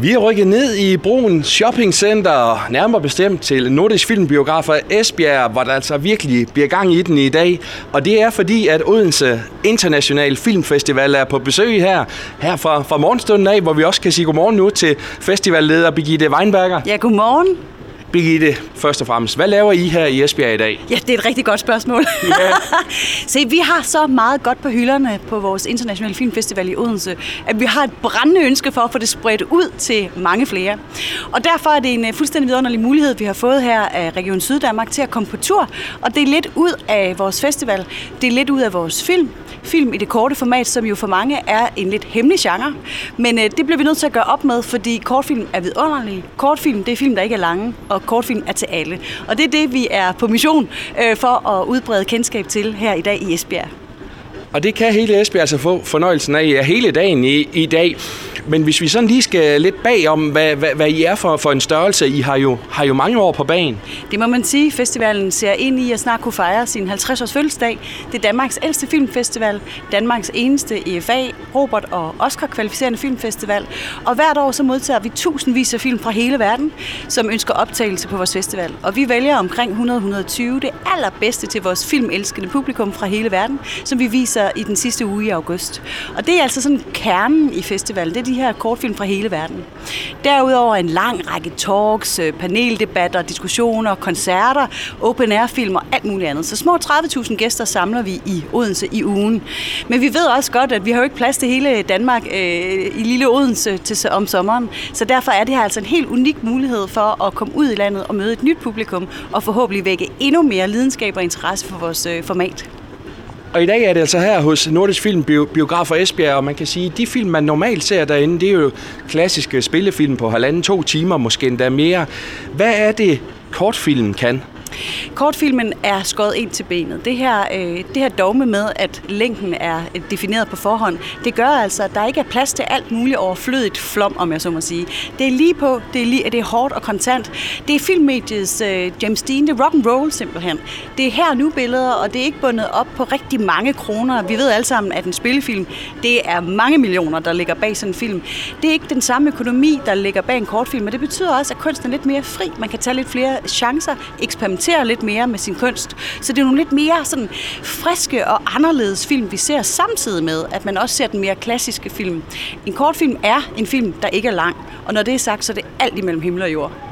Vi er rykket ned i Broen Shopping Center, nærmere bestemt til Nordisk Filmbiografer Esbjerg, hvor der altså virkelig bliver gang i den i dag. Og det er fordi, at Odense International Filmfestival er på besøg her, her fra, fra morgenstunden af, hvor vi også kan sige godmorgen nu til festivalleder Birgitte Weinberger. Ja, godmorgen. Birgitte, først og fremmest, hvad laver I her i Esbjerg i dag? Ja, det er et rigtig godt spørgsmål. Ja. Se, vi har så meget godt på hylderne på vores internationale filmfestival i Odense, at vi har et brændende ønske for at få det spredt ud til mange flere. Og derfor er det en øh, fuldstændig vidunderlig mulighed, vi har fået her af Region Syddanmark til at komme på tur, og det er lidt ud af vores festival, det er lidt ud af vores film, film i det korte format, som jo for mange er en lidt hemmelig genre. Men øh, det bliver vi nødt til at gøre op med, fordi kortfilm er vidunderlige. Kortfilm, det er film, der ikke er lange, og kortfilm er til alle. Og det er det, vi er på mission øh, for at udbrede kendskab til her i dag i Esbjerg. Og det kan hele Esbjerg altså få fornøjelsen af hele dagen i, i dag. Men hvis vi sådan lige skal lidt bag om, hvad, hvad, hvad I er for, for en størrelse, I har jo, har jo mange år på banen. Det må man sige. Festivalen ser ind i at snart kunne fejre sin 50-års fødselsdag. Det er Danmarks ældste filmfestival, Danmarks eneste EFA, Robert og Oscar kvalificerende filmfestival. Og hvert år så modtager vi tusindvis af film fra hele verden, som ønsker optagelse på vores festival. Og vi vælger omkring 100-120 det allerbedste til vores filmelskende publikum fra hele verden, som vi viser i den sidste uge i august. Og det er altså sådan kernen i festivalen. Det er de her kortfilm fra hele verden. Derudover en lang række talks, øh, paneldebatter, diskussioner, koncerter, open air film og alt muligt andet. Så små 30.000 gæster samler vi i Odense i ugen. Men vi ved også godt, at vi har jo ikke plads til hele Danmark øh, i lille Odense til, om sommeren. Så derfor er det her altså en helt unik mulighed for at komme ud i landet og møde et nyt publikum og forhåbentlig vække endnu mere lidenskab og interesse for vores øh, format. Og i dag er det altså her hos Nordisk Film Biografer Esbjerg, og man kan sige, at de film, man normalt ser derinde, det er jo klassiske spillefilm på halvanden, to timer, måske endda mere. Hvad er det, kortfilm kan? Kortfilmen er skåret ind til benet. Det her, øh, det her dogme med, at længden er defineret på forhånd, det gør altså, at der ikke er plads til alt muligt overflødigt flom, om jeg så må sige. Det er lige på, det er, lige, det er hårdt og kontant. Det er filmmediets øh, James Dean, det er rock and roll simpelthen. Det er her nu billeder, og det er ikke bundet op på rigtig mange kroner. Vi ved alle sammen, at en spillefilm, det er mange millioner, der ligger bag sådan en film. Det er ikke den samme økonomi, der ligger bag en kortfilm, men det betyder også, at kunsten er lidt mere fri. Man kan tage lidt flere chancer, eksperimentere eksperimenterer lidt mere med sin kunst. Så det er nogle lidt mere sådan friske og anderledes film, vi ser samtidig med, at man også ser den mere klassiske film. En kortfilm er en film, der ikke er lang, og når det er sagt, så er det alt imellem himmel og jord.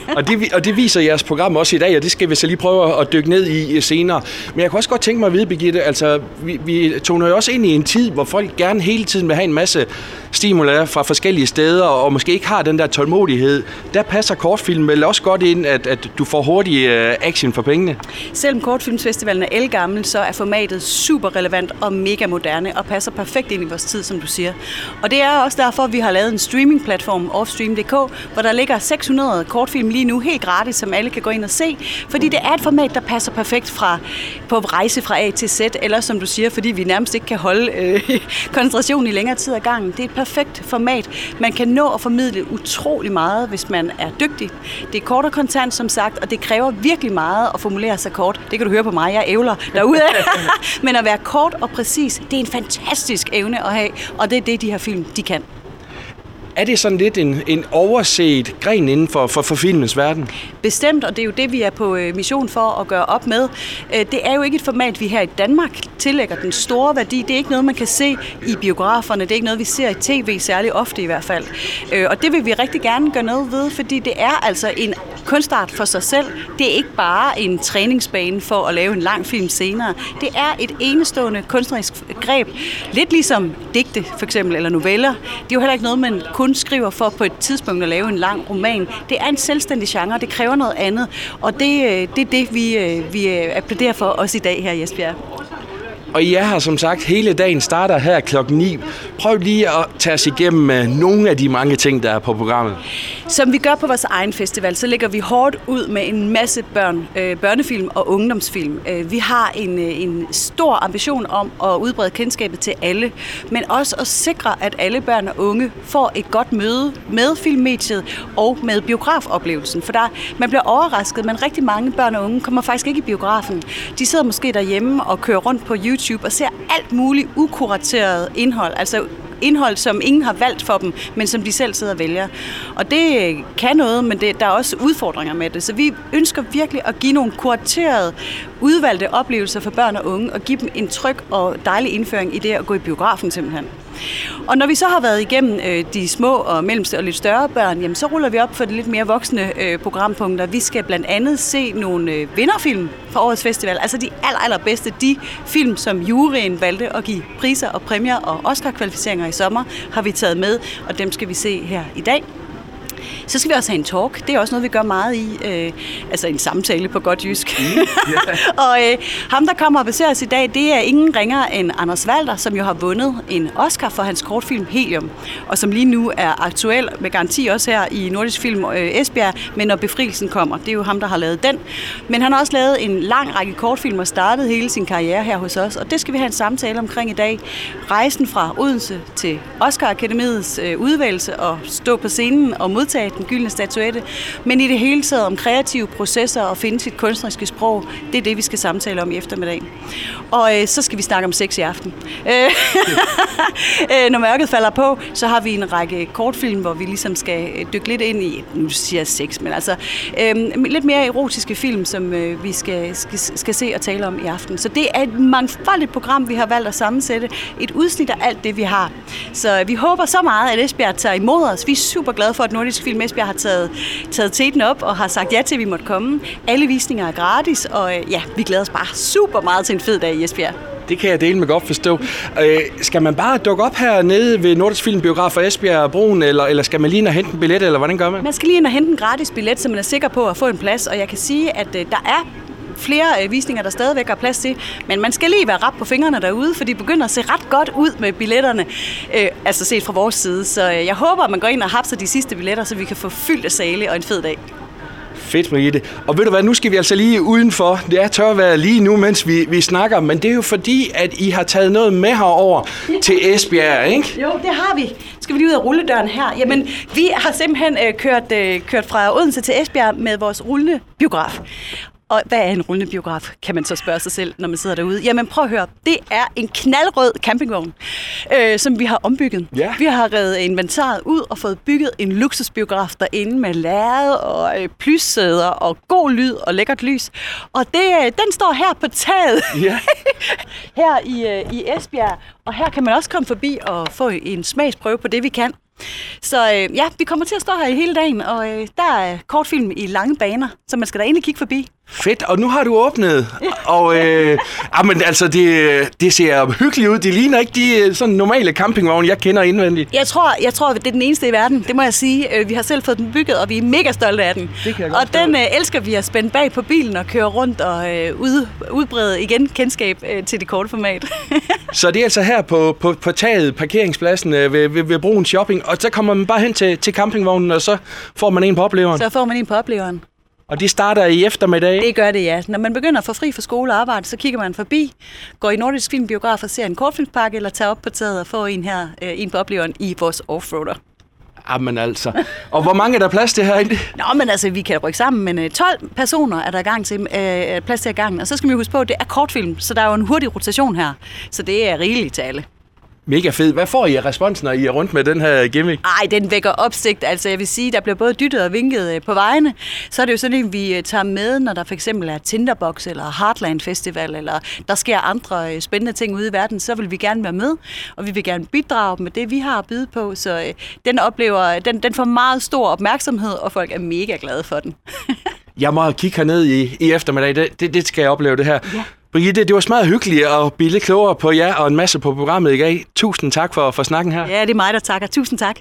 og, det, og det viser jeres program også i dag, og det skal vi så lige prøve at dykke ned i øh, senere. Men jeg kunne også godt tænke mig at vide, Birgitte, altså vi, vi toner jo også ind i en tid, hvor folk gerne hele tiden vil have en masse stimuli fra forskellige steder, og måske ikke har den der tålmodighed. Der passer kortfilm vel også godt ind, at, at du får hurtig øh, action for pengene? Selvom kortfilmsfestivalen er elgammel, så er formatet super relevant og mega moderne, og passer perfekt ind i vores tid, som du siger. Og det er også derfor, at vi har lavet en streamingplatform, offstream.dk, hvor der ligger 600 kortfilm lige nu, helt gratis, som alle kan gå ind og se, fordi det er et format, der passer perfekt fra, på rejse fra A til Z, eller som du siger, fordi vi nærmest ikke kan holde øh, koncentrationen i længere tid ad gangen. Det er et perfekt format. Man kan nå at formidle utrolig meget, hvis man er dygtig. Det er kort og kontant, som sagt, og det kræver virkelig meget at formulere sig kort. Det kan du høre på mig, jeg ævler derude. Men at være kort og præcis, det er en fantastisk evne at have, og det er det, de her film, de kan. Er det sådan lidt en, en overset gren inden for, for, for filmens verden? Bestemt, og det er jo det, vi er på øh, mission for at gøre op med. Øh, det er jo ikke et format, vi her i Danmark tillægger den store værdi. Det er ikke noget, man kan se i biograferne. Det er ikke noget, vi ser i tv særlig ofte i hvert fald. Øh, og det vil vi rigtig gerne gøre noget ved, fordi det er altså en kunstart for sig selv. Det er ikke bare en træningsbane for at lave en lang film senere. Det er et enestående kunstnerisk greb. Lidt ligesom digte for eksempel, eller noveller. Det er jo heller ikke noget, man kun skriver for på et tidspunkt at lave en lang roman. Det er en selvstændig genre, det kræver noget andet, og det, øh, det er det, vi, øh, vi øh, applauderer for os i dag her i Esbjerg. Og I er her som sagt hele dagen, starter her klokken 9. Prøv lige at tage os igennem øh, nogle af de mange ting, der er på programmet. Som vi gør på vores egen festival, så lægger vi hårdt ud med en masse børn, øh, børnefilm og ungdomsfilm. Øh, vi har en, øh, en stor ambition om at udbrede kendskabet til alle, men også at sikre, at alle børn og unge får et godt møde med filmmediet og med biografoplevelsen. For der, man bliver overrasket, men rigtig mange børn og unge kommer faktisk ikke i biografen. De sidder måske derhjemme og kører rundt på YouTube og ser alt muligt ukurateret indhold, altså indhold, som ingen har valgt for dem, men som de selv sidder og vælger. Og det kan noget, men det, der er også udfordringer med det. Så vi ønsker virkelig at give nogle kuraterede, udvalgte oplevelser for børn og unge, og give dem en tryg og dejlig indføring i det at gå i biografen simpelthen. Og når vi så har været igennem øh, de små og mellemste og lidt større børn, jamen, så ruller vi op for det lidt mere voksne øh, programpunkter. Vi skal blandt andet se nogle øh, vinderfilm fra årets festival. Altså de aller, allerbedste, de film, som juryen valgte at give priser og præmier og Oscar-kvalificeringer i sommer, har vi taget med, og dem skal vi se her i dag. Så skal vi også have en talk. Det er også noget, vi gør meget i. Øh, altså en samtale på godt jysk. Mm, yeah. og øh, ham, der kommer og besøger os i dag, det er ingen ringer end Anders Walter, som jo har vundet en Oscar for hans kortfilm Helium, og som lige nu er aktuel med garanti også her i Nordisk Film øh, Esbjerg, men når befrielsen kommer. Det er jo ham, der har lavet den. Men han har også lavet en lang række kortfilm og startet hele sin karriere her hos os, og det skal vi have en samtale omkring i dag. Rejsen fra Odense til Oscar Akademiets øh, udvalgelse og stå på scenen og modtage den gyldne statuette, men i det hele taget om kreative processer og finde sit kunstneriske sprog, det er det, vi skal samtale om i eftermiddag. Og øh, så skal vi snakke om sex i aften. Øh, øh, når mørket falder på, så har vi en række kortfilm, hvor vi ligesom skal øh, dykke lidt ind i, nu siger jeg sex, men altså øh, lidt mere erotiske film, som øh, vi skal, skal, skal se og tale om i aften. Så det er et mangfoldigt program, vi har valgt at sammensætte. Et udsnit af alt det, vi har. Så øh, vi håber så meget, at Esbjerg tager imod os. Vi er super glade for, at Nordisk Film Esbjerg har taget, taget teten op og har sagt ja til, at vi måtte komme. Alle visninger er gratis, og øh, ja, vi glæder os bare super meget til en fed dag i Esbjerg. Det kan jeg dele med godt forstå. Øh, skal man bare dukke op her nede ved Nordisk Filmbiograf for Esbjerg Broen, eller, eller skal man lige ind og hente en billet, eller hvordan gør man? Man skal lige ind og hente en gratis billet, så man er sikker på at få en plads, og jeg kan sige, at øh, der er flere øh, visninger, der stadigvæk er plads til. Men man skal lige være ret på fingrene derude, for de begynder at se ret godt ud med billetterne, øh, altså set fra vores side. Så øh, jeg håber, at man går ind og hapser de sidste billetter, så vi kan få fyldt af sale og en fed dag. Fedt, Brigitte. Og ved du hvad, nu skal vi altså lige udenfor. Det er tørvejr lige nu, mens vi, vi snakker, men det er jo fordi, at I har taget noget med herover til Esbjerg, ikke? Jo, det har vi. Skal vi lige ud af rulledøren her? Jamen, vi har simpelthen øh, kørt, øh, kørt fra Odense til Esbjerg med vores rullende biograf. Og hvad er en rullende biograf, kan man så spørge sig selv, når man sidder derude. Jamen prøv at høre, det er en knaldrød campingvogn, øh, som vi har ombygget. Ja. Vi har reddet inventaret ud og fået bygget en luksusbiograf derinde med lærred og øh, plyssæder og god lyd og lækkert lys. Og det, øh, den står her på taget, Ja. her i, øh, i Esbjerg. Og her kan man også komme forbi og få en smagsprøve på det, vi kan. Så øh, ja, vi kommer til at stå her i hele dagen, og øh, der er kortfilm i lange baner, så man skal da egentlig kigge forbi. Fedt, og nu har du åbnet, og øh, jamen, altså, det, det ser hyggeligt ud. Det ligner ikke de øh, sådan normale campingvogne, jeg kender indvendigt. Jeg tror, jeg tror, det er den eneste i verden, det må jeg sige. Øh, Vi har selv fået den bygget, og vi er mega stolte af den. Det kan jeg godt og den øh, elsker vi at spænde bag på bilen og køre rundt og øh, ud, udbrede igen kendskab øh, til det korte format. Så det er altså her på, på, på taget, parkeringspladsen øh, ved, ved, ved broen shopping, og så kommer man bare hen til, til campingvognen, og så får man en på opleveren. så får man en på opleveren. Og de starter i eftermiddag. Det gør det, ja. Når man begynder at få fri fra skole og arbejde, så kigger man forbi, går i Nordisk Filmbiograf og ser en kortfilmspakke, eller tager op på taget og får en her, øh, en på opleveren i vores offroader. Jamen altså. Og hvor mange er der plads til herinde? Nå, men altså, vi kan rykke sammen, men øh, 12 personer er der gang til, øh, plads til gangen. Og så skal vi huske på, at det er kortfilm, så der er jo en hurtig rotation her. Så det er rigeligt til alle. Mega fed. Hvad får I af respons, når I er rundt med den her gimmick? Ej, den vækker opsigt. Altså, jeg vil sige, der bliver både dyttet og vinket øh, på vejene. Så er det jo sådan, at vi øh, tager med, når der for eksempel er Tinderbox eller Heartland Festival, eller der sker andre øh, spændende ting ude i verden, så vil vi gerne være med, og vi vil gerne bidrage med det, vi har at byde på. Så den oplever, den, den får meget stor opmærksomhed, og folk er mega glade for den. Jeg må kigge herned i, i eftermiddag. Det, det, det skal jeg opleve, det her. Ja. Brigitte, det var meget hyggeligt at blive lidt klogere på jer og en masse på programmet i dag. Tusind tak for, for snakken her. ja, det er mig, der takker. Tusind tak.